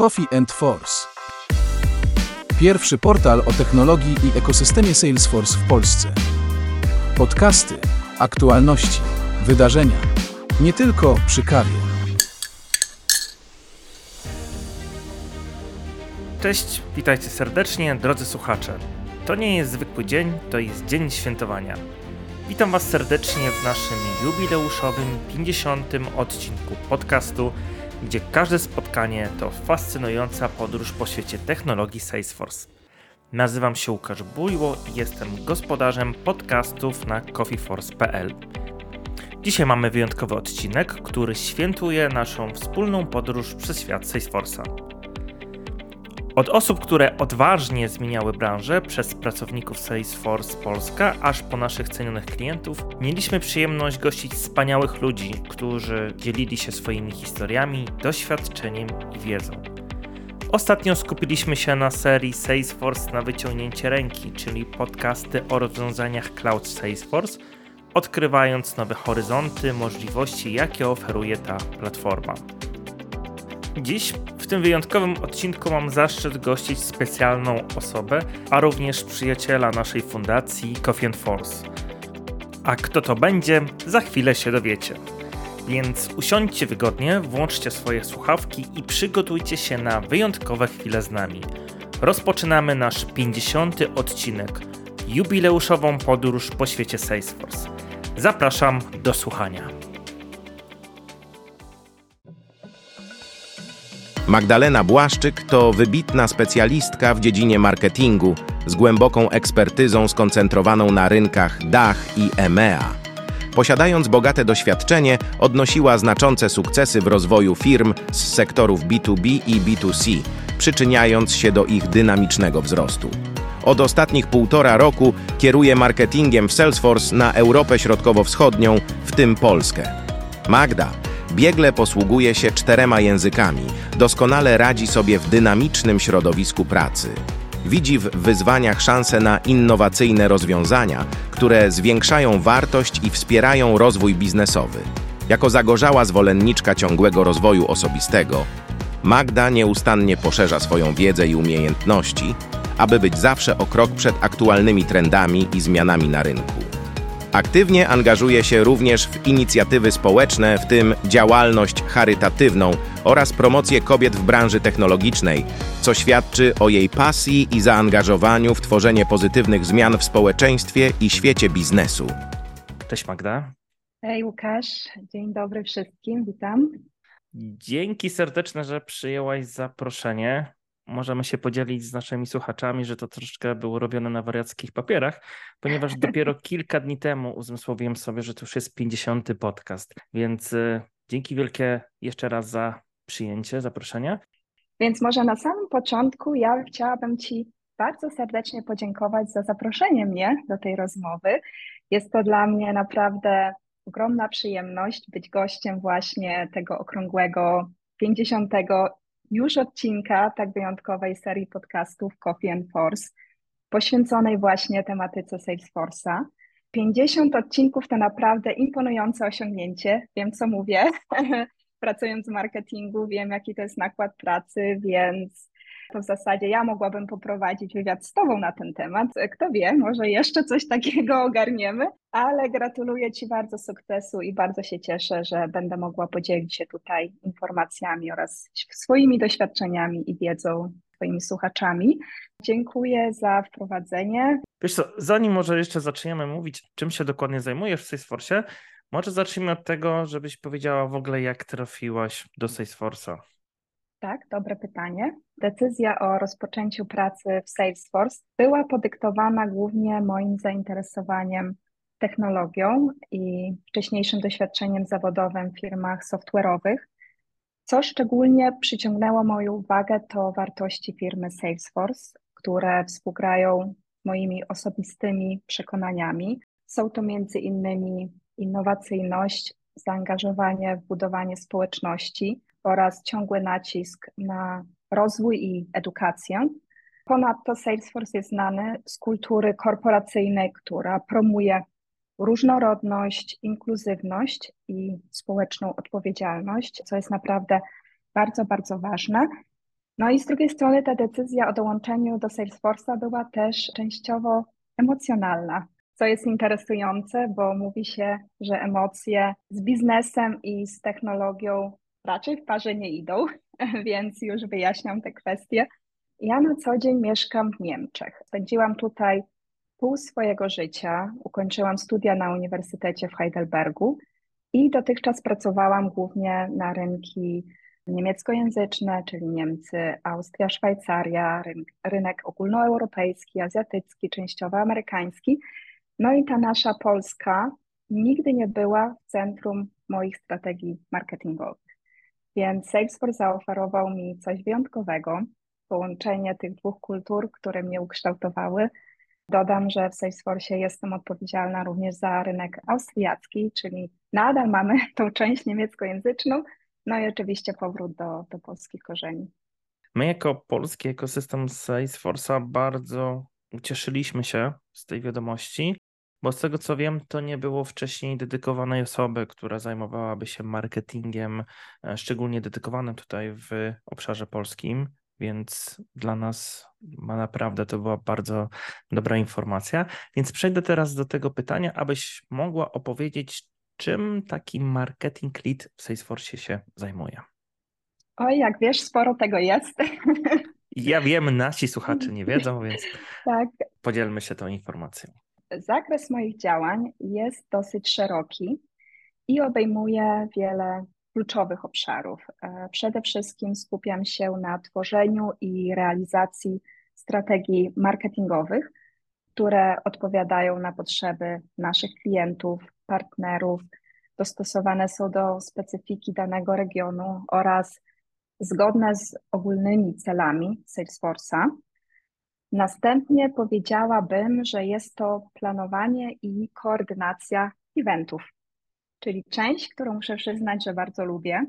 Coffee and Force. Pierwszy portal o technologii i ekosystemie Salesforce w Polsce. Podcasty, aktualności, wydarzenia. Nie tylko przy kawie. Cześć, witajcie serdecznie, drodzy słuchacze. To nie jest zwykły dzień, to jest dzień świętowania. Witam Was serdecznie w naszym jubileuszowym 50. odcinku podcastu, gdzie każde spotkanie to fascynująca podróż po świecie technologii Salesforce. Nazywam się Łukasz Bujło i jestem gospodarzem podcastów na coffeeforce.pl. Dzisiaj mamy wyjątkowy odcinek, który świętuje naszą wspólną podróż przez świat Salesforce'a. Od osób, które odważnie zmieniały branżę, przez pracowników Salesforce Polska, aż po naszych cenionych klientów, mieliśmy przyjemność gościć wspaniałych ludzi, którzy dzielili się swoimi historiami, doświadczeniem i wiedzą. Ostatnio skupiliśmy się na serii Salesforce na wyciągnięcie ręki, czyli podcasty o rozwiązaniach cloud Salesforce, odkrywając nowe horyzonty, możliwości, jakie oferuje ta platforma. Dziś tym wyjątkowym odcinku mam zaszczyt gościć specjalną osobę, a również przyjaciela naszej fundacji Coffee Force. A kto to będzie, za chwilę się dowiecie. Więc usiądźcie wygodnie, włączcie swoje słuchawki i przygotujcie się na wyjątkowe chwile z nami. Rozpoczynamy nasz 50. odcinek, jubileuszową podróż po świecie Salesforce. Zapraszam do słuchania. Magdalena Błaszczyk to wybitna specjalistka w dziedzinie marketingu z głęboką ekspertyzą skoncentrowaną na rynkach DACH i EMEA. Posiadając bogate doświadczenie, odnosiła znaczące sukcesy w rozwoju firm z sektorów B2B i B2C, przyczyniając się do ich dynamicznego wzrostu. Od ostatnich półtora roku kieruje marketingiem w Salesforce na Europę Środkowo-Wschodnią, w tym Polskę. Magda Biegle posługuje się czterema językami, doskonale radzi sobie w dynamicznym środowisku pracy. Widzi w wyzwaniach szanse na innowacyjne rozwiązania, które zwiększają wartość i wspierają rozwój biznesowy. Jako zagorzała zwolenniczka ciągłego rozwoju osobistego, Magda nieustannie poszerza swoją wiedzę i umiejętności, aby być zawsze o krok przed aktualnymi trendami i zmianami na rynku. Aktywnie angażuje się również w inicjatywy społeczne, w tym działalność charytatywną oraz promocję kobiet w branży technologicznej, co świadczy o jej pasji i zaangażowaniu w tworzenie pozytywnych zmian w społeczeństwie i świecie biznesu. Cześć Magda. Hej Łukasz, dzień dobry wszystkim, witam. Dzięki serdeczne, że przyjęłaś zaproszenie możemy się podzielić z naszymi słuchaczami, że to troszeczkę było robione na wariackich papierach, ponieważ dopiero kilka dni temu uzmysłowiłem sobie, że to już jest 50. podcast. Więc y, dzięki wielkie jeszcze raz za przyjęcie zaproszenia. Więc może na samym początku ja chciałabym Ci bardzo serdecznie podziękować za zaproszenie mnie do tej rozmowy. Jest to dla mnie naprawdę ogromna przyjemność być gościem właśnie tego okrągłego 50 już odcinka tak wyjątkowej serii podcastów Coffee and Force, poświęconej właśnie tematyce Salesforce'a. 50 odcinków to naprawdę imponujące osiągnięcie. Wiem, co mówię. Pracując w marketingu, wiem, jaki to jest nakład pracy, więc to w zasadzie ja mogłabym poprowadzić wywiad z Tobą na ten temat. Kto wie, może jeszcze coś takiego ogarniemy, ale gratuluję Ci bardzo sukcesu i bardzo się cieszę, że będę mogła podzielić się tutaj informacjami oraz swoimi doświadczeniami i wiedzą Twoimi słuchaczami. Dziękuję za wprowadzenie. Wiesz co, zanim może jeszcze zaczniemy mówić, czym się dokładnie zajmujesz w Salesforce, może zacznijmy od tego, żebyś powiedziała w ogóle, jak trafiłaś do Salesforce'a. Tak, dobre pytanie. Decyzja o rozpoczęciu pracy w Salesforce była podyktowana głównie moim zainteresowaniem technologią i wcześniejszym doświadczeniem zawodowym w firmach software'owych. Co szczególnie przyciągnęło moją uwagę, to wartości firmy Salesforce, które współgrają moimi osobistymi przekonaniami. Są to między innymi innowacyjność, zaangażowanie w budowanie społeczności, oraz ciągły nacisk na rozwój i edukację. Ponadto Salesforce jest znany z kultury korporacyjnej, która promuje różnorodność, inkluzywność i społeczną odpowiedzialność, co jest naprawdę bardzo, bardzo ważne. No i z drugiej strony ta decyzja o dołączeniu do Salesforce'a była też częściowo emocjonalna, co jest interesujące, bo mówi się, że emocje z biznesem i z technologią raczej w parze nie idą, więc już wyjaśniam te kwestie. Ja na co dzień mieszkam w Niemczech. Spędziłam tutaj pół swojego życia. Ukończyłam studia na Uniwersytecie w Heidelbergu i dotychczas pracowałam głównie na rynki niemieckojęzyczne, czyli Niemcy, Austria, Szwajcaria, rynek, rynek ogólnoeuropejski, azjatycki, częściowo amerykański. No i ta nasza Polska nigdy nie była w centrum moich strategii marketingowych. Więc Salesforce zaoferował mi coś wyjątkowego, połączenie tych dwóch kultur, które mnie ukształtowały. Dodam, że w Salesforce jestem odpowiedzialna również za rynek austriacki, czyli nadal mamy tą część niemieckojęzyczną, no i oczywiście powrót do, do polskich korzeni. My jako polski ekosystem Salesforce'a bardzo ucieszyliśmy się z tej wiadomości, bo z tego co wiem, to nie było wcześniej dedykowanej osoby, która zajmowałaby się marketingiem, e, szczególnie dedykowanym tutaj w obszarze polskim, więc dla nas ma naprawdę to była bardzo dobra informacja. Więc przejdę teraz do tego pytania, abyś mogła opowiedzieć, czym taki marketing lead w Salesforce się zajmuje. Oj, jak wiesz, sporo tego jest. Ja wiem, nasi słuchacze nie wiedzą, więc tak. podzielmy się tą informacją. Zakres moich działań jest dosyć szeroki i obejmuje wiele kluczowych obszarów. E, przede wszystkim skupiam się na tworzeniu i realizacji strategii marketingowych, które odpowiadają na potrzeby naszych klientów, partnerów, dostosowane są do specyfiki danego regionu oraz zgodne z ogólnymi celami Salesforce'a. Następnie powiedziałabym, że jest to planowanie i koordynacja eventów, czyli część, którą muszę przyznać, że bardzo lubię.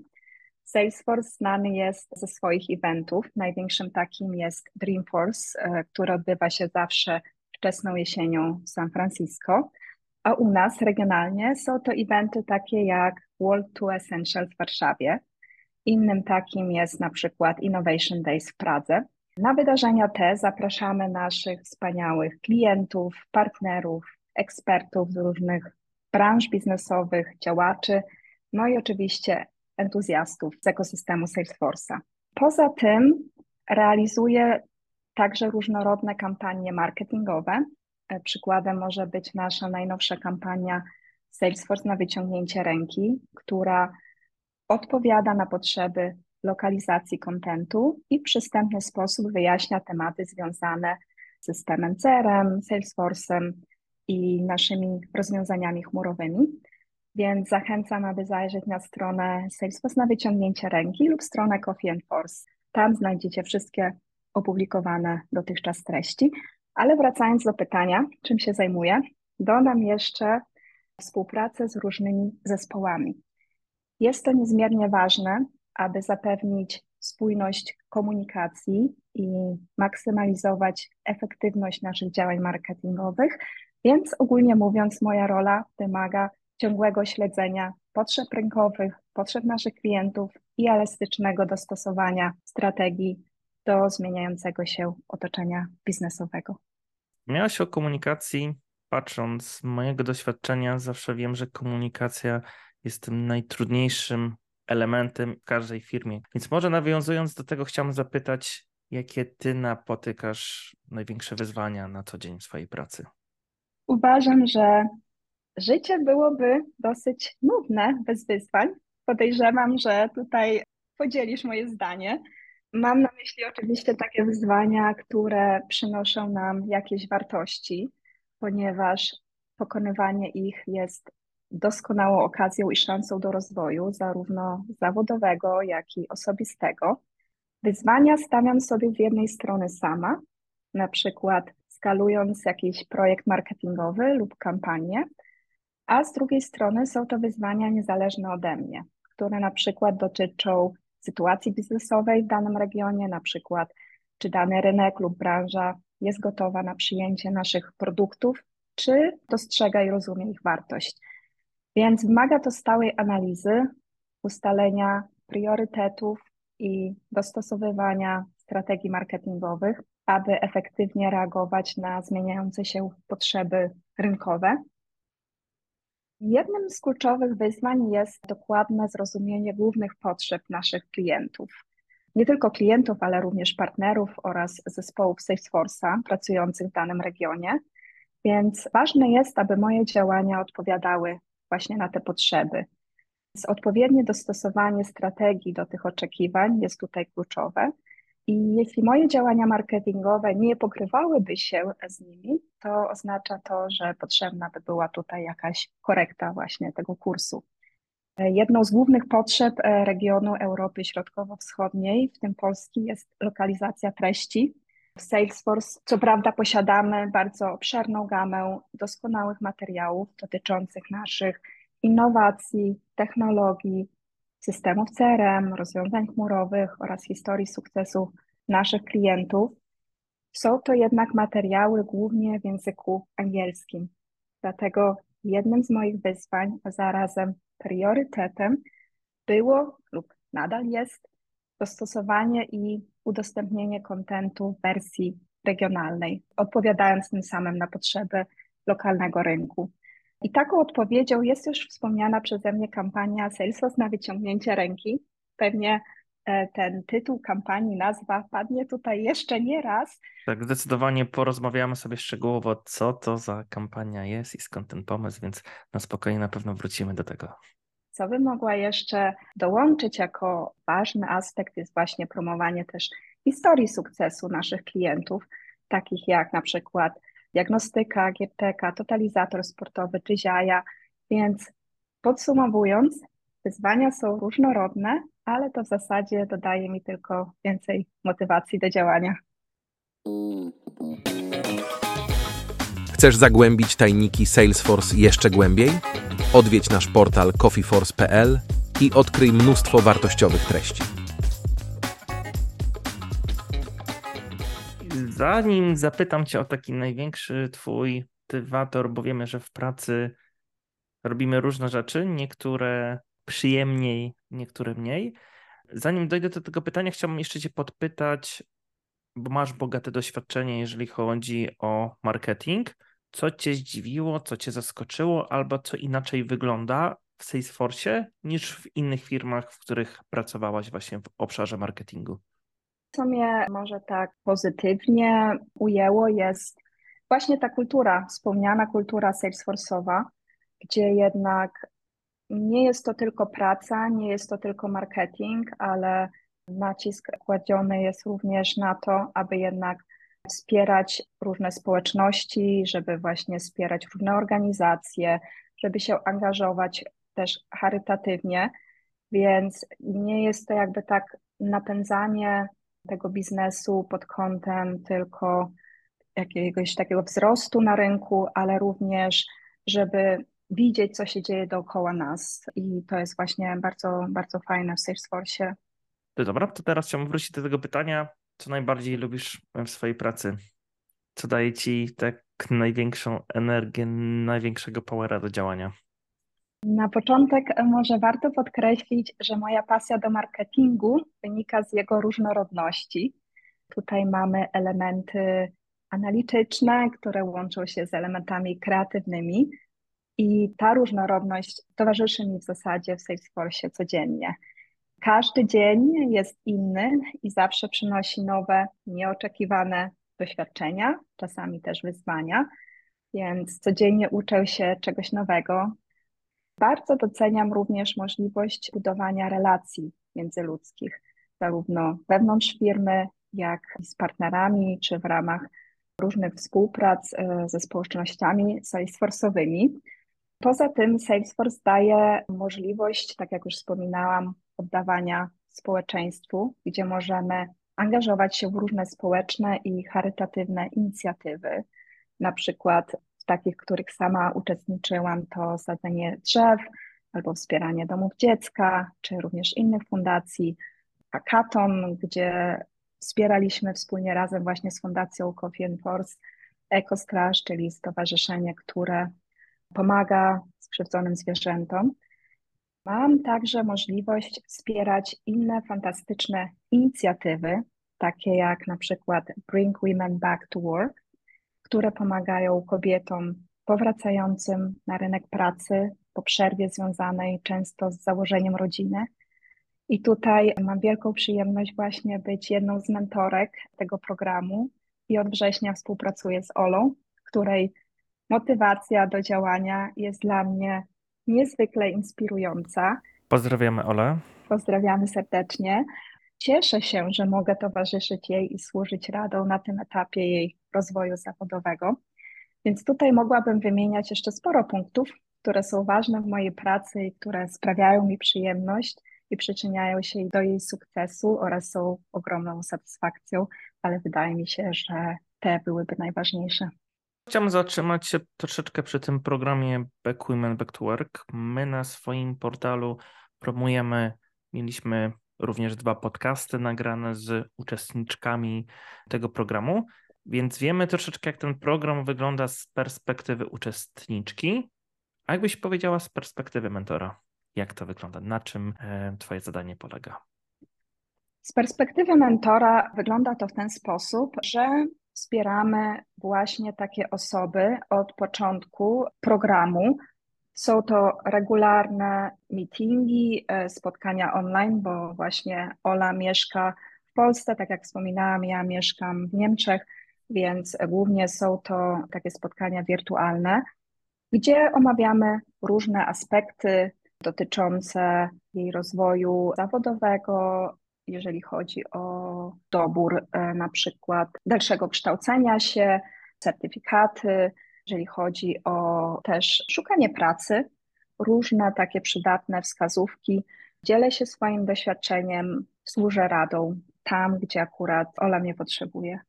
Salesforce znany jest ze swoich eventów. Największym takim jest Dreamforce, e, który odbywa się zawsze wczesną jesienią w San Francisco. A u nas regionalnie są to eventy takie jak World Tour Essentials w Warszawie. Innym takim jest na przykład Innovation Days w Pradze. Na wydarzenia te zapraszamy naszych wspaniałych klientów, partnerów, ekspertów z różnych branż biznesowych, działaczy, no i oczywiście entuzjastów z ekosystemu Salesforce'a. Poza tym realizuję także różnorodne kampanie marketingowe, E, przykładem może być nasza najnowsza kampania Salesforce na wyciągnięcie ręki, która odpowiada na potrzeby lokalizacji kontentu i w przystępny sposób wyjaśnia tematy związane z systemem CRM, Salesforce'em i naszymi rozwiązaniami chmurowymi. Więc zachęcam, aby zajrzeć na stronę Salesforce na wyciągnięcie ręki lub stronę Coffee and Force. Tam znajdziecie wszystkie opublikowane dotychczas treści. Ale wracając do pytania, czym się zajmuję, dodam jeszcze współpracę z różnymi zespołami. Jest to niezmiernie ważne, aby zapewnić spójność komunikacji i maksymalizować efektywność naszych działań marketingowych, więc ogólnie mówiąc, moja rola wymaga ciągłego śledzenia potrzeb rynkowych, potrzeb naszych klientów i elastycznego dostosowania strategii do zmieniającego się otoczenia biznesowego. Miałaś o komunikacji, patrząc z mojego doświadczenia, zawsze wiem, że komunikacja jest tym najtrudniejszym elementem każdej firmie. Więc może nawiązując do tego, chciałam zapytać, jakie ty napotykasz największe wyzwania na co dzień w swojej pracy? Uważam, że życie byłoby dosyć nudne bez wyzwań. Podejrzewam, że tutaj podzielisz moje zdanie. Mam na myśli oczywiście takie wyzwania, które przynoszą nam jakieś wartości, ponieważ pokonywanie ich jest doskonałą okazją i szansą do rozwoju, zarówno zawodowego, jak i osobistego. Wyzwania stawiam sobie z jednej strony sama, na przykład skalując jakiś projekt marketingowy lub kampanię, a z drugiej strony są to wyzwania niezależne ode mnie, które na przykład dotyczą sytuacji biznesowej w danym regionie, na przykład czy dany rynek lub branża jest gotowa na przyjęcie naszych produktów, czy dostrzega i rozumie ich wartość. Więc wymaga to stałej analizy, ustalenia priorytetów i dostosowywania strategii marketingowych, aby efektywnie reagować na zmieniające się potrzeby rynkowe. Jednym z kluczowych wyzwań jest dokładne zrozumienie głównych potrzeb naszych klientów. Nie tylko klientów, ale również partnerów oraz zespołów Salesforce'a pracujących w danym regionie. Więc ważne jest, aby moje działania odpowiadały właśnie na te potrzeby. Więc odpowiednie dostosowanie strategii do tych oczekiwań jest tutaj kluczowe. I jeśli moje działania marketingowe nie pokrywałyby się z nimi, to oznacza to, że potrzebna by była tutaj jakaś korekta właśnie tego kursu. Jedną z głównych potrzeb e, regionu Europy Środkowo-Wschodniej, w tym Polski, jest lokalizacja treści. W Salesforce, co prawda, posiadamy bardzo obszerną gamę doskonałych materiałów dotyczących naszych innowacji, technologii, systemów CRM, rozwiązań chmurowych oraz historii sukcesu naszych klientów. Są to jednak materiały głównie w języku angielskim. Dlatego jednym z moich wyzwań, a zarazem priorytetem było lub nadal jest dostosowanie i udostępnienie kontentu w wersji regionalnej, odpowiadając tym samym na potrzeby lokalnego rynku. I taką odpowiedzią jest już wspomniana przeze mnie kampania Salesforce na wyciągnięcie ręki. Pewnie e, ten tytuł kampanii, nazwa padnie tutaj jeszcze nie raz. Tak, zdecydowanie porozmawiamy sobie szczegółowo, co to za kampania jest i skąd ten pomysł, więc na spokojnie na pewno wrócimy do tego. Co by mogła jeszcze dołączyć jako ważny aspekt jest właśnie promowanie też historii sukcesu naszych klientów, takich jak na przykład diagnostyka, GPTK, totalizator sportowy czy ZIAJA. Więc podsumowując, wyzwania są różnorodne, ale to w zasadzie dodaje mi tylko więcej motywacji do działania. Chcesz zagłębić tajniki Salesforce jeszcze głębiej? Odwiedź nasz portal coffeeforce.pl i odkryj mnóstwo wartościowych treści. Zanim zapytam Cię o taki największy Twój motywator, bo wiemy, że w pracy robimy różne rzeczy, niektóre przyjemniej, niektóre mniej. Zanim dojdę do tego pytania, chciałbym jeszcze Cię podpytać, bo masz bogate doświadczenie, jeżeli chodzi o marketing. Co Cię zdziwiło, co Cię zaskoczyło, albo co inaczej wygląda w Salesforce niż w innych firmach, w których pracowałaś właśnie w obszarze marketingu? Co mnie może tak pozytywnie ujęło, jest właśnie ta kultura, wspomniana kultura Salesforce'owa, gdzie jednak nie jest to tylko praca, nie jest to tylko marketing, ale nacisk kładziony jest również na to, aby jednak wspierać różne społeczności, żeby właśnie wspierać różne organizacje, żeby się angażować też charytatywnie, więc nie jest to jakby tak napędzanie tego biznesu pod kątem tylko jakiegoś takiego wzrostu na rynku, ale również, żeby widzieć, co się dzieje dookoła nas. I to jest właśnie bardzo, bardzo fajne w Salesforce. Dobra, to teraz chciałbym wrócić do tego pytania, co najbardziej lubisz w swojej pracy? Co daje ci tak największą energię, największego powera do działania? Na początek może warto podkreślić, że moja pasja do marketingu wynika z jego różnorodności. Tutaj mamy elementy analityczne, które łączą się z elementami kreatywnymi, i ta różnorodność towarzyszy mi w zasadzie w Salesforce codziennie. Każdy dzień jest inny i zawsze przynosi nowe, nieoczekiwane doświadczenia, czasami też wyzwania, więc codziennie uczę się czegoś nowego, bardzo doceniam również możliwość budowania relacji międzyludzkich, zarówno wewnątrz firmy, jak i z partnerami, czy w ramach różnych współprac e, ze społecznościami Salesforce'owymi. Poza tym Salesforce daje możliwość, tak jak już wspominałam, oddawania społeczeństwu, gdzie możemy angażować się w różne społeczne i charytatywne inicjatywy. Na przykład w takich, w których sama uczestniczyłam, to sadzenie drzew albo wspieranie domów dziecka, czy również innych fundacji. Hackathon, gdzie wspieraliśmy wspólnie razem właśnie z Fundacją Coffee Force EcoStraż, czyli stowarzyszenie, które pomaga skrzywdzonym zwierzętom. Mam także możliwość wspierać inne fantastyczne inicjatywy, takie jak na przykład Bring Women Back to Work, które pomagają kobietom powracającym na rynek pracy po przerwie związanej często z założeniem rodziny. I tutaj mam wielką przyjemność właśnie być jedną z mentorek tego programu i od września współpracuję z Olą, której motywacja do działania jest dla mnie niezwykle inspirująca. Pozdrawiamy Ole. Pozdrawiamy serdecznie. Cieszę się, że mogę towarzyszyć jej i służyć radą na tym etapie jej rozwoju zawodowego. Więc tutaj mogłabym wymieniać jeszcze sporo punktów, które są ważne w mojej pracy i które sprawiają mi przyjemność i przyczyniają się do jej sukcesu oraz są ogromną satysfakcją, ale wydaje mi się, że te byłyby najważniejsze. Chciałbym zatrzymać się troszeczkę przy tym programie Back Women Back to Work. My na swoim portalu promujemy, mieliśmy również dwa podcasty nagrane z uczestniczkami tego programu, więc wiemy troszeczkę, jak ten program wygląda z perspektywy uczestniczki. A jakbyś powiedziała z perspektywy mentora, jak to wygląda? Na czym e, Twoje zadanie polega? Z perspektywy mentora wygląda to w ten sposób, że wspieramy właśnie takie osoby od początku programu. Są to regularne meetingi, e, spotkania online, bo właśnie Ola mieszka w Polsce, tak jak wspominałam, ja mieszkam w Niemczech, więc głównie są to takie spotkania wirtualne, gdzie omawiamy różne aspekty dotyczące jej rozwoju zawodowego, jeżeli chodzi o dobór e, na przykład dalszego kształcenia się, certyfikaty, jeżeli chodzi o też szukanie pracy, różne takie przydatne wskazówki. Dzielę się swoim doświadczeniem, służę radą tam, gdzie akurat Ola mnie potrzebuje.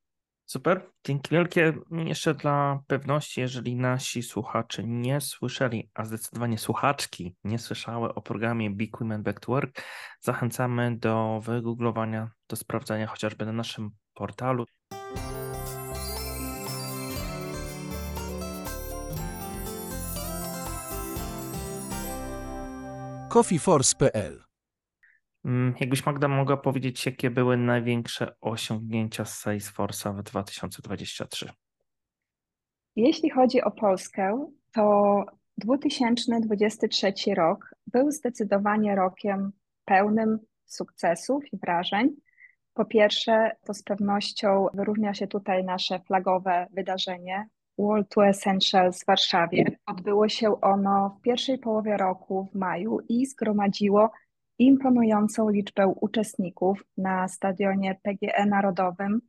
Super, dzięki wielkie. Jeszcze dla pewności, jeżeli nasi słuchacze nie słyszeli, a zdecydowanie słuchaczki nie słyszały o programie Big Women Back to Work, zachęcamy do wygooglowania, do sprawdzania chociażby na naszym portalu. coffeeforce.pl jakbyś Magda mogła powiedzieć, jakie były największe osiągnięcia Salesforce'a w 2023? Jeśli chodzi o Polskę, to 2023 rok był zdecydowanie rokiem pełnym sukcesów i wrażeń. Po pierwsze, to z pewnością wyróżnia się tutaj nasze flagowe wydarzenie World to Essentials w Warszawie. Odbyło się ono w pierwszej połowie roku, w maju, i zgromadziło imponującą liczbę uczestników na stadionie PGE Narodowym,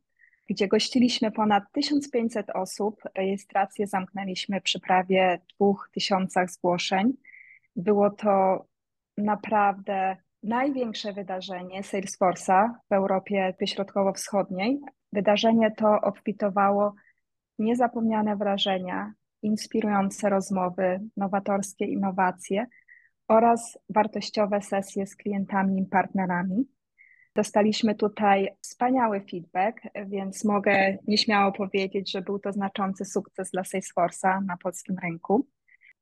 gdzie gościliśmy ponad 1500 osób. Rejestrację zamknęliśmy przy prawie 2000 zgłoszeń. Było to naprawdę największe wydarzenie Salesforce'a w Europie Środkowo-Wschodniej. Wydarzenie to obfitowało niezapomniane wrażenia, inspirujące rozmowy, nowatorskie innowacje – oraz wartościowe sesje z klientami i partnerami. Dostaliśmy tutaj wspaniały feedback, więc mogę nieśmiało powiedzieć, że był to znaczący sukces dla Salesforce'a na polskim rynku.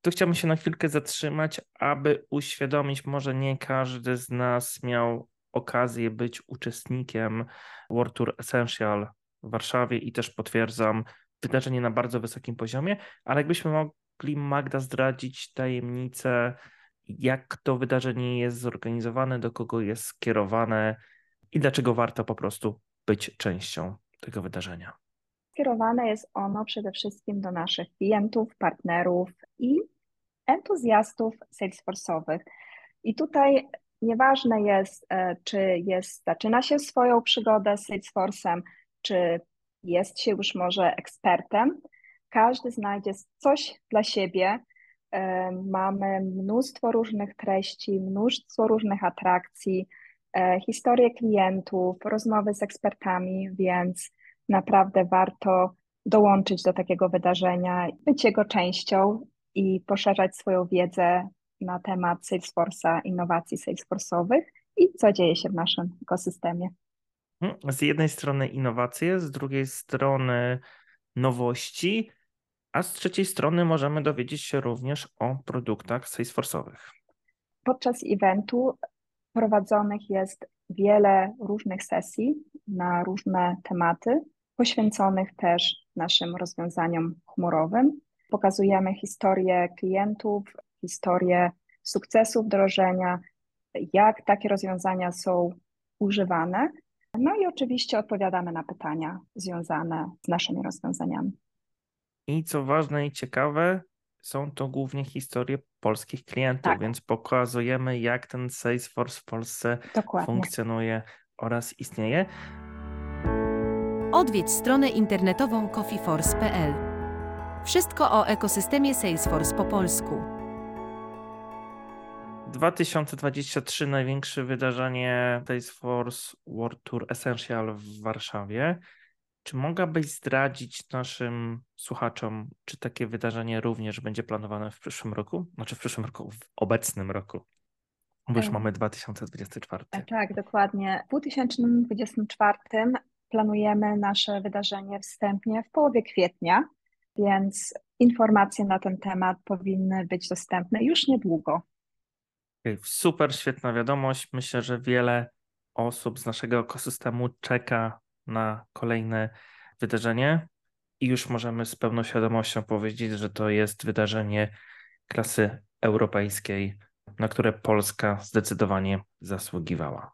Tu chciałbym się na chwilkę zatrzymać, aby uświadomić, może nie każdy z nas miał okazję być uczestnikiem World Tour Essential w Warszawie i też potwierdzam wydarzenie na bardzo wysokim poziomie, ale jakbyśmy mogli Magda zdradzić tajemnicę jak to wydarzenie jest zorganizowane, do kogo jest skierowane i dlaczego warto po prostu być częścią tego wydarzenia. Skierowane jest ono przede wszystkim do naszych klientów, partnerów i entuzjastów Salesforce'owych. I tutaj nieważne jest, e, czy jest, zaczyna się swoją przygodę z Salesforce'em, czy jest się już może ekspertem, każdy znajdzie coś dla siebie, Mamy mnóstwo różnych treści, mnóstwo różnych atrakcji, e, historie klientów, rozmowy z ekspertami, więc naprawdę warto dołączyć do takiego wydarzenia, być jego częścią i poszerzać swoją wiedzę na temat Salesforce'a, innowacji Salesforce'owych i co dzieje się w naszym ekosystemie. Z jednej strony innowacje, z drugiej strony nowości, a z trzeciej strony możemy dowiedzieć się również o produktach Salesforce'owych. Podczas eventu prowadzonych jest wiele różnych sesji na różne tematy, poświęconych też naszym rozwiązaniom chmurowym. Pokazujemy historię klientów, historię sukcesu wdrożenia, jak takie rozwiązania są używane. No i oczywiście odpowiadamy na pytania związane z naszymi rozwiązaniami. I co ważne i ciekawe, są to głównie historie polskich klientów, tak. więc pokazujemy, jak ten Salesforce w Polsce Dokładnie. funkcjonuje oraz istnieje. Odwiedź stronę internetową coffeeforce.pl. Wszystko o ekosystemie Salesforce po polsku. 2023 największe wydarzenie Salesforce World Tour Essential w Warszawie. Czy mogłabyś zdradzić naszym słuchaczom, czy takie wydarzenie również będzie planowane w przyszłym roku? Znaczy w przyszłym roku, w obecnym roku. Bo już mamy 2024. E, tak, dokładnie. W 2024 planujemy nasze wydarzenie wstępnie w połowie kwietnia, więc informacje na ten temat powinny być dostępne już niedługo. Super, świetna wiadomość. Myślę, że wiele osób z naszego ekosystemu czeka na kolejne wydarzenie i już możemy z pełną świadomością powiedzieć, że to jest wydarzenie klasy europejskiej, na które Polska zdecydowanie zasługiwała.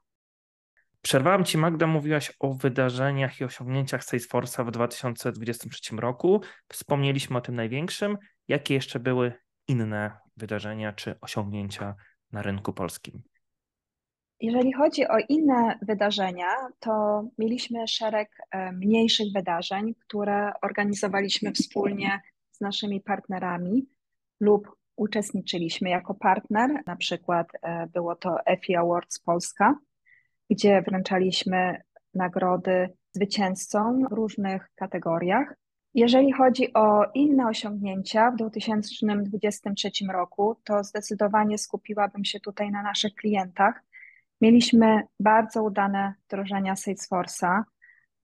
Przerwałam Ci, Magda, mówiłaś o wydarzeniach i osiągnięciach Salesforce'a w 2023 roku. Wspomnieliśmy o tym największym. Jakie jeszcze były inne wydarzenia czy osiągnięcia na rynku polskim? Jeżeli chodzi o inne wydarzenia, to mieliśmy szereg e, mniejszych wydarzeń, które organizowaliśmy wspólnie z naszymi partnerami lub uczestniczyliśmy jako partner. Na przykład e, było to EFI Awards Polska, gdzie wręczaliśmy nagrody zwycięzcom w różnych kategoriach. Jeżeli chodzi o inne osiągnięcia w 2023 roku, to zdecydowanie skupiłabym się tutaj na naszych klientach. Mieliśmy bardzo udane wdrożenia Salesforce'a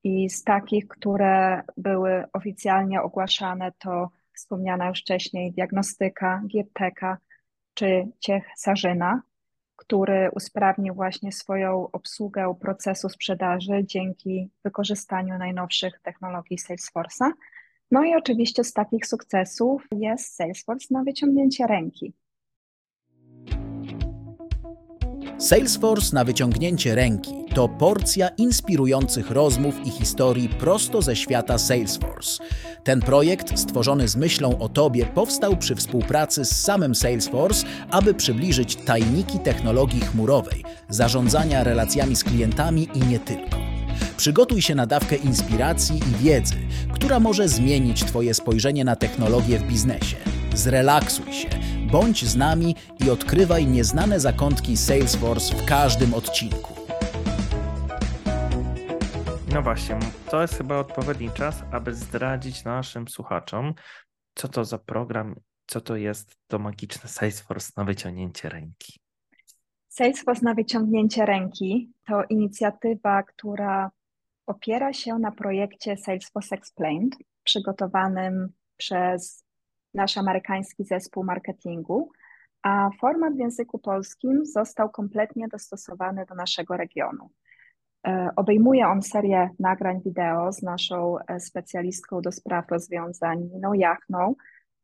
i z takich, które były oficjalnie ogłaszane, to wspomniana już wcześniej diagnostyka, Gierteka czy Ciech Sarzyna, który usprawnił właśnie swoją obsługę procesu sprzedaży dzięki wykorzystaniu najnowszych technologii Salesforce'a. No i oczywiście z takich sukcesów jest Salesforce na wyciągnięcie ręki. Salesforce na wyciągnięcie ręki to porcja inspirujących rozmów i historii prosto ze świata Salesforce. Ten projekt, stworzony z myślą o Tobie, powstał przy współpracy z samym Salesforce, aby przybliżyć tajniki technologii chmurowej, zarządzania relacjami z klientami i nie tylko. Przygotuj się na dawkę inspiracji i wiedzy, która może zmienić Twoje spojrzenie na technologię w biznesie. Zrelaksuj się, bądź z nami i odkrywaj nieznane zakątki Salesforce w każdym odcinku. No właśnie, to jest chyba odpowiedni czas, aby zdradzić naszym słuchaczom, co to za program, co to jest to magiczne Salesforce na wyciągnięcie ręki. Salesforce na wyciągnięcie ręki to inicjatywa, która opiera się na projekcie Salesforce Explained, przygotowanym przez nasz amerykański zespół marketingu, a format w języku polskim został kompletnie dostosowany do naszego regionu. E, obejmuje on serię nagrań wideo z naszą e, specjalistką do spraw rozwiązań Niną Jachną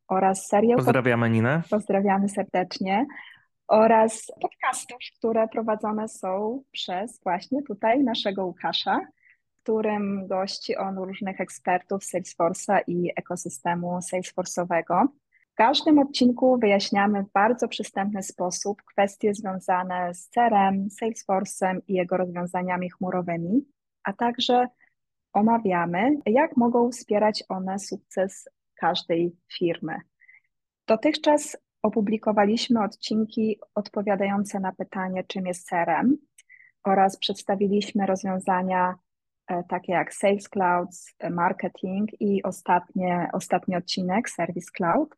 oraz serię... Pozdrawiamy Ninę. Pozdrawiamy serdecznie. Oraz podcastów, które prowadzone są przez właśnie tutaj naszego Łukasza, którym gości on różnych ekspertów Salesforce'a i ekosystemu Salesforce'owego. W każdym odcinku wyjaśniamy w bardzo przystępny sposób kwestie związane z CRM, Salesforce'em i jego rozwiązaniami chmurowymi, a także omawiamy, jak mogą wspierać one sukces każdej firmy. Dotychczas opublikowaliśmy odcinki odpowiadające na pytanie, czym jest CRM, oraz przedstawiliśmy rozwiązania takie jak Sales Cloud, Marketing i ostatnie, ostatni odcinek Service Cloud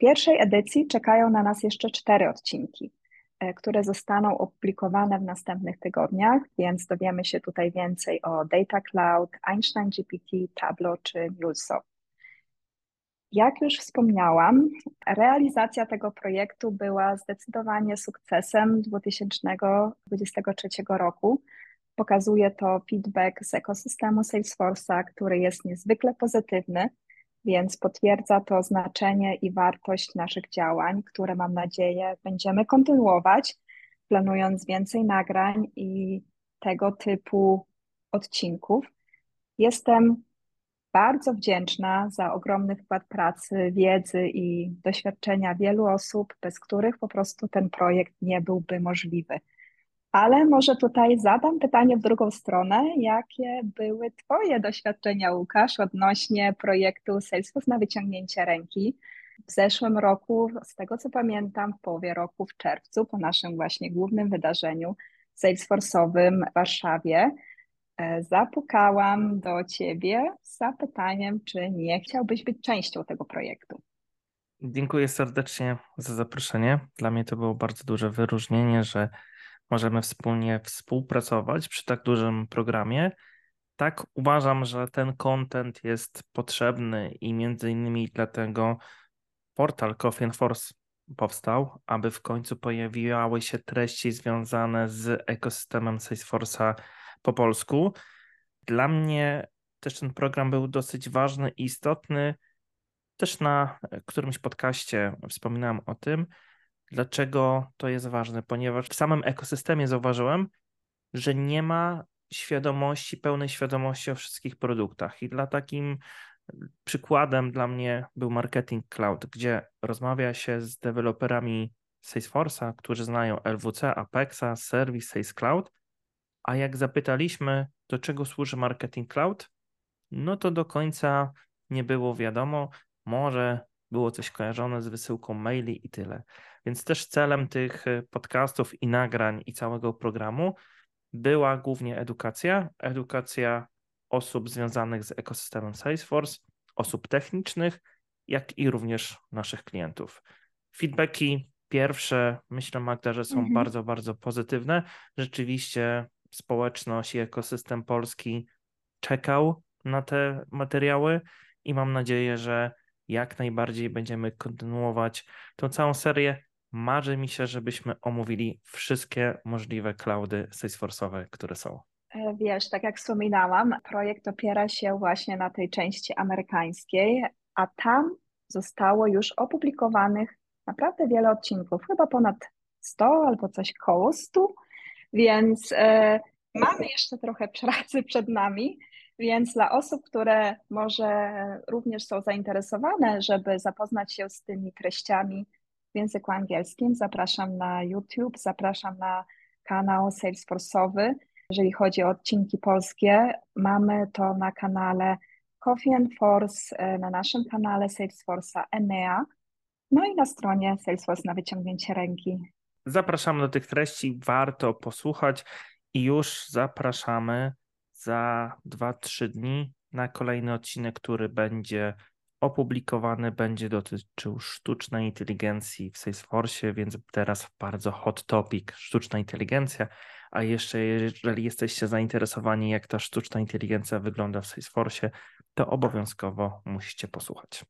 pierwszej edycji czekają na nas jeszcze cztery odcinki, e, które zostaną opublikowane w następnych tygodniach, więc dowiemy się tutaj więcej o Data Cloud, Einstein GPT, Tableau czy MuleSoft. Jak już wspomniałam, realizacja tego projektu była zdecydowanie sukcesem 2023 roku. Pokazuje to feedback z ekosystemu Salesforce'a, który jest niezwykle pozytywny, więc potwierdza to znaczenie i wartość naszych działań, które mam nadzieję będziemy kontynuować, planując więcej nagrań i tego typu odcinków. Jestem bardzo wdzięczna za ogromny wkład pracy, wiedzy i doświadczenia wielu osób, bez których po prostu ten projekt nie byłby możliwy. Ale może tutaj zadam pytanie w drugą stronę. Jakie były Twoje doświadczenia, Łukasz, odnośnie projektu Salesforce na wyciągnięcie ręki? W zeszłym roku, z tego co pamiętam, w połowie roku, w czerwcu, po naszym właśnie głównym wydarzeniu Salesforce'owym w Warszawie, e, zapukałam do Ciebie z zapytaniem, czy nie chciałbyś być częścią tego projektu. Dziękuję serdecznie za zaproszenie. Dla mnie to było bardzo duże wyróżnienie, że możemy wspólnie współpracować przy tak dużym programie. Tak, uważam, że ten content jest potrzebny i między innymi dlatego portal Coffee and Force powstał, aby w końcu pojawiały się treści związane z ekosystemem Salesforce'a po polsku. Dla mnie też ten program był dosyć ważny i istotny. Też na którymś podcaście wspominałem o tym, Dlaczego to jest ważne? Ponieważ w samym ekosystemie zauważyłem, że nie ma świadomości, pełnej świadomości o wszystkich produktach. I dla takim przykładem dla mnie był Marketing Cloud, gdzie rozmawia się z deweloperami Salesforce'a, którzy znają LWC, Apexa, Service, Sales Cloud, a jak zapytaliśmy, do czego służy Marketing Cloud, no to do końca nie było wiadomo. Może było coś kojarzone z wysyłką maili i tyle. Więc też celem tych y, podcastów i nagrań i całego programu była głównie edukacja, edukacja osób związanych z ekosystemem Salesforce, osób technicznych, jak i również naszych klientów. Feedbacki pierwsze, myślę Magda, że są mhm. bardzo, bardzo pozytywne. Rzeczywiście społeczność i ekosystem polski czekał na te materiały i mam nadzieję, że jak najbardziej będziemy kontynuować tą całą serię. Marzy mi się, żebyśmy omówili wszystkie możliwe cloudy Salesforce'owe, które są. E, wiesz, tak jak wspominałam, projekt opiera się właśnie na tej części amerykańskiej, a tam zostało już opublikowanych naprawdę wiele odcinków, chyba ponad 100 albo coś koło 100, więc e, mamy jeszcze trochę pracy przed nami. Więc dla osób, które może również są zainteresowane, żeby zapoznać się z tymi treściami w języku angielskim, zapraszam na YouTube, zapraszam na kanał Salesforce'owy. Jeżeli chodzi o odcinki polskie, mamy to na kanale Coffee and Force, e, na naszym kanale Salesforce'a EMEA, no i na stronie Salesforce na wyciągnięcie ręki. Zapraszamy do tych treści, warto posłuchać i już zapraszamy za 2-3 dni na kolejny odcinek, który będzie opublikowany, będzie dotyczył sztucznej inteligencji w Salesforce, więc teraz bardzo hot topic sztuczna inteligencja. A jeszcze, jeżeli jesteście zainteresowani, jak ta sztuczna inteligencja wygląda w Salesforce, to obowiązkowo musicie posłuchać.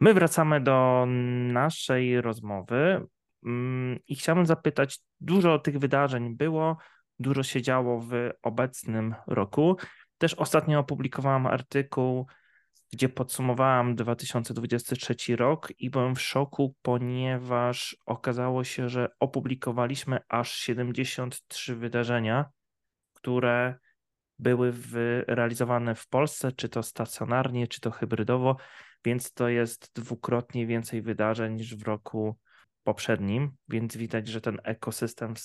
My wracamy do naszej rozmowy mm, i chciałbym zapytać, dużo tych wydarzeń było, dużo się działo w obecnym roku. Też ostatnio opublikowałam artykuł, gdzie podsumowałam 2023 rok i byłem w szoku, ponieważ okazało się, że opublikowaliśmy aż 73 wydarzenia, które były w, realizowane w Polsce, czy to stacjonarnie, czy to hybrydowo, więc to jest dwukrotnie więcej wydarzeń niż w roku poprzednim, więc widać, że ten ekosystem w,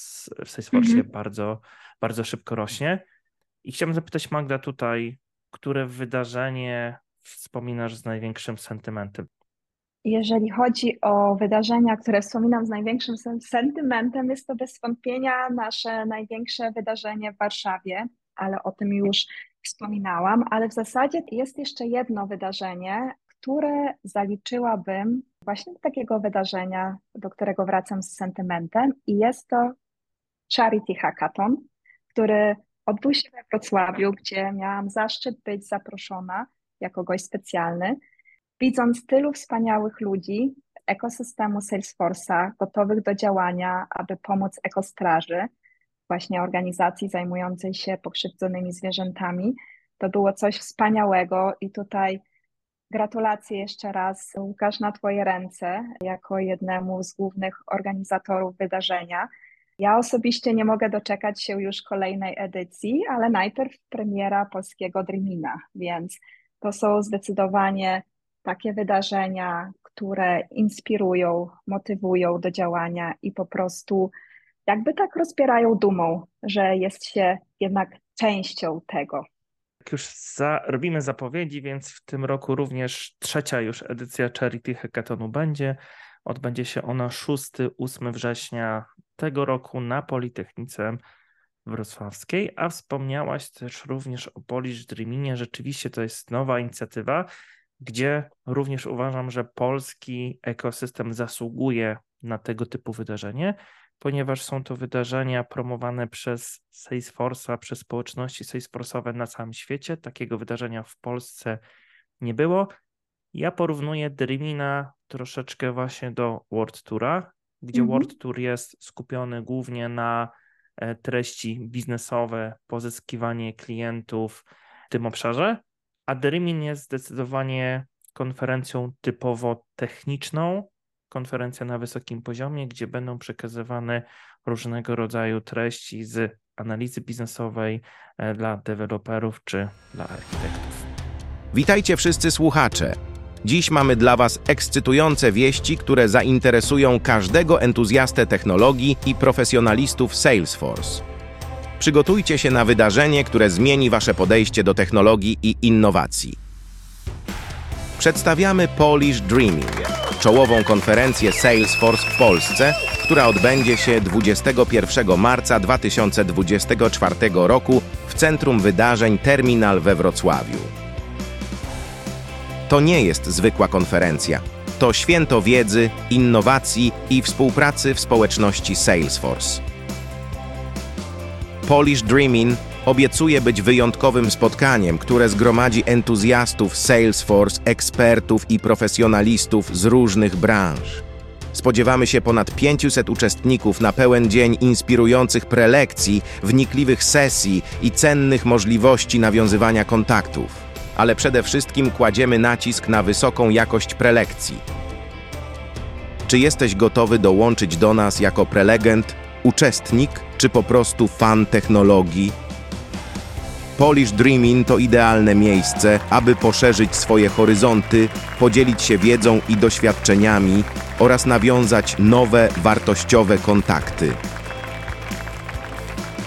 w Salesforce mhm. bardzo, bardzo szybko rośnie. I chciałbym zapytać Magda tutaj, które wydarzenie wspominasz z największym sentymentem? Jeżeli chodzi o wydarzenia, które wspominam z największym sentymentem, jest to bez wątpienia nasze największe wydarzenie w Warszawie, ale o tym już wspominałam, ale w zasadzie jest jeszcze jedno wydarzenie, które zaliczyłabym właśnie do takiego wydarzenia, do którego wracam z sentymentem i jest to Charity Hackathon, który odbył się we Wrocławiu, gdzie miałam zaszczyt być zaproszona jako gość specjalny. Widząc tylu wspaniałych ludzi ekosystemu Salesforce'a gotowych do działania, aby pomóc ekostraży, właśnie organizacji zajmującej się pokrzywdzonymi zwierzętami, to było coś wspaniałego i tutaj gratulacje jeszcze raz Łukasz na Twoje ręce jako jednemu z głównych organizatorów wydarzenia. Ja osobiście nie mogę doczekać się już kolejnej edycji, ale najpierw premiera polskiego Dreamina, więc to są zdecydowanie takie wydarzenia, które inspirują, motywują do działania i po prostu jakby tak rozpierają dumą, że jest się jednak częścią tego. już za, robimy zapowiedzi, więc w tym roku również trzecia już edycja Charity Hackathonu będzie. Odbędzie się ona 6-8 września tego roku na Politechnice Wrocławskiej, a wspomniałaś też również o Polish Dreaminie. Rzeczywiście to jest nowa inicjatywa, gdzie również uważam, że polski ekosystem zasługuje na tego typu wydarzenie, ponieważ są to wydarzenia promowane przez Salesforce'a, przez społeczności Salesforce'owe na całym świecie. Takiego wydarzenia w Polsce nie było. Ja porównuję Dreamina troszeczkę właśnie do World Toura, gdzie mhm. World Tour jest skupiony głównie na treści biznesowe, pozyskiwanie klientów w tym obszarze, a Dreamin jest zdecydowanie konferencją typowo techniczną, konferencja na wysokim poziomie, gdzie będą przekazywane różnego rodzaju treści z analizy biznesowej e, dla deweloperów czy dla architektów. Witajcie wszyscy słuchacze. Dziś mamy dla Was ekscytujące wieści, które zainteresują każdego entuzjastę technologii i profesjonalistów Salesforce. Przygotujcie się na wydarzenie, które zmieni Wasze podejście do technologii i innowacji. Przedstawiamy Polish Dreaming, czołową konferencję Salesforce w Polsce, która odbędzie się 21 marca 2024 roku w Centrum Wydarzeń Terminal we Wrocławiu. To nie jest zwykła konferencja. To święto wiedzy, innowacji i współpracy w społeczności Salesforce. Polish Dreaming obiecuje być wyjątkowym spotkaniem, które zgromadzi entuzjastów Salesforce, ekspertów i profesjonalistów z różnych branż. Spodziewamy się ponad 500 uczestników na pełen dzień inspirujących prelekcji, wnikliwych sesji i cennych możliwości nawiązywania kontaktów ale przede wszystkim kładziemy nacisk na wysoką jakość prelekcji. Czy jesteś gotowy dołączyć do nas jako prelegent, uczestnik czy po prostu fan technologii? Polish Dreaming to idealne miejsce, aby poszerzyć swoje horyzonty, podzielić się wiedzą i doświadczeniami oraz nawiązać nowe, wartościowe kontakty.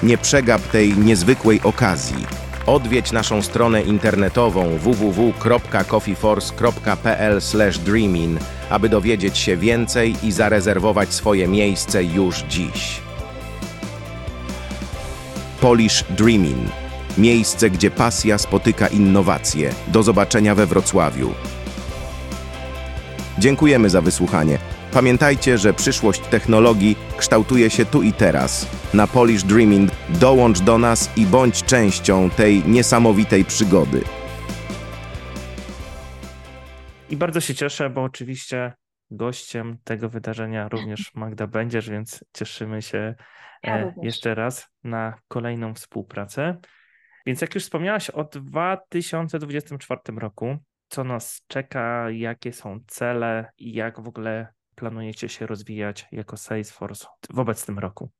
Nie przegap tej niezwykłej okazji. Odwiedź naszą stronę internetową www.coffeeforce.pl/dreamin, aby dowiedzieć się więcej i zarezerwować swoje miejsce już dziś. Polish Dreamin. Miejsce, gdzie pasja spotyka innowacje. Do zobaczenia we Wrocławiu. Dziękujemy za wysłuchanie. Pamiętajcie, że przyszłość technologii kształtuje się tu i teraz. Na Polish Dreaming dołącz do nas i bądź częścią tej niesamowitej przygody. I bardzo się cieszę, bo oczywiście gościem tego wydarzenia również Magda będziesz, więc cieszymy się ja jeszcze raz na kolejną współpracę. Więc jak już wspomniałaś o 2024 roku, co nas czeka, jakie są cele i jak w ogóle planujecie się rozwijać jako Salesforce w obecnym roku?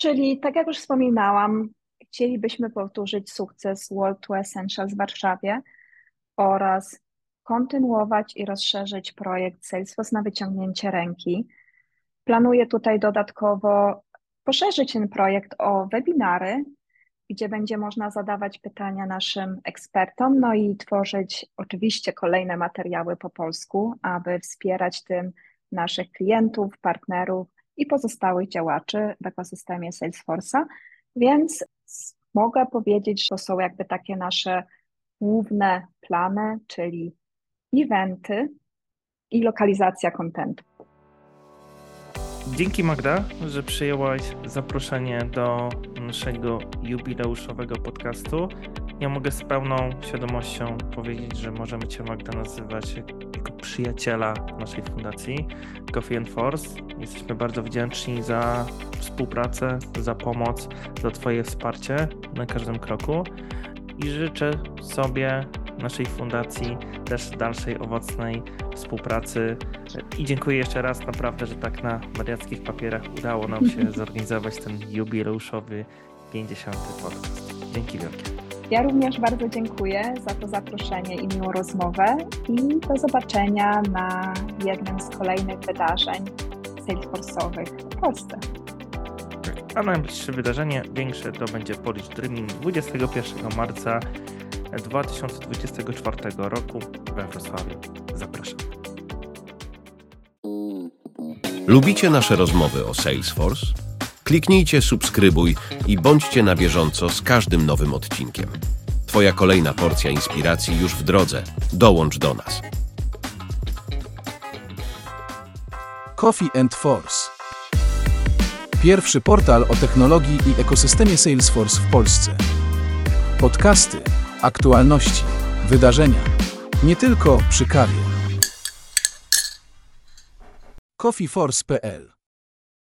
Czyli tak jak już wspominałam, chcielibyśmy powtórzyć sukces World to Essentials w Warszawie oraz kontynuować i rozszerzyć projekt Salesforce na wyciągnięcie ręki. Planuję tutaj dodatkowo poszerzyć ten projekt o webinary, gdzie będzie można zadawać pytania naszym ekspertom, no i tworzyć oczywiście kolejne materiały po polsku, aby wspierać tym naszych klientów, partnerów i pozostałych działaczy w ekosystemie Salesforce'a, więc mogę powiedzieć, że to są jakby takie nasze główne plany, czyli eventy i lokalizacja kontentu. Dzięki Magda, że przyjęłaś zaproszenie do naszego jubileuszowego podcastu. Ja mogę z pełną świadomością powiedzieć, że możemy Cię Magda nazywać jako przyjaciela naszej fundacji Coffee and Force. Jesteśmy bardzo wdzięczni za współpracę, za pomoc, za Twoje wsparcie na każdym kroku i życzę sobie, naszej fundacji też dalszej owocnej współpracy i dziękuję jeszcze raz naprawdę, że tak na wariackich papierach udało nam się zorganizować ten jubileuszowy 50. podcast. Dzięki wielkie. Ja również bardzo dziękuję za to zaproszenie i miłą rozmowę i do zobaczenia na jednym z kolejnych wydarzeń Salesforce'owych w Polsce. A najbliższe wydarzenie większe to będzie Polish Dreaming 21 marca 2024 roku we Wrocławiu. Zapraszam. Lubicie nasze rozmowy o Salesforce? Kliknijcie subskrybuj i bądźcie na bieżąco z każdym nowym odcinkiem. Twoja kolejna porcja inspiracji już w drodze. Dołącz do nas. Coffee and Force. Pierwszy portal o technologii i ekosystemie Salesforce w Polsce. Podcasty, aktualności, wydarzenia. Nie tylko przy kawie. coffeeforce.pl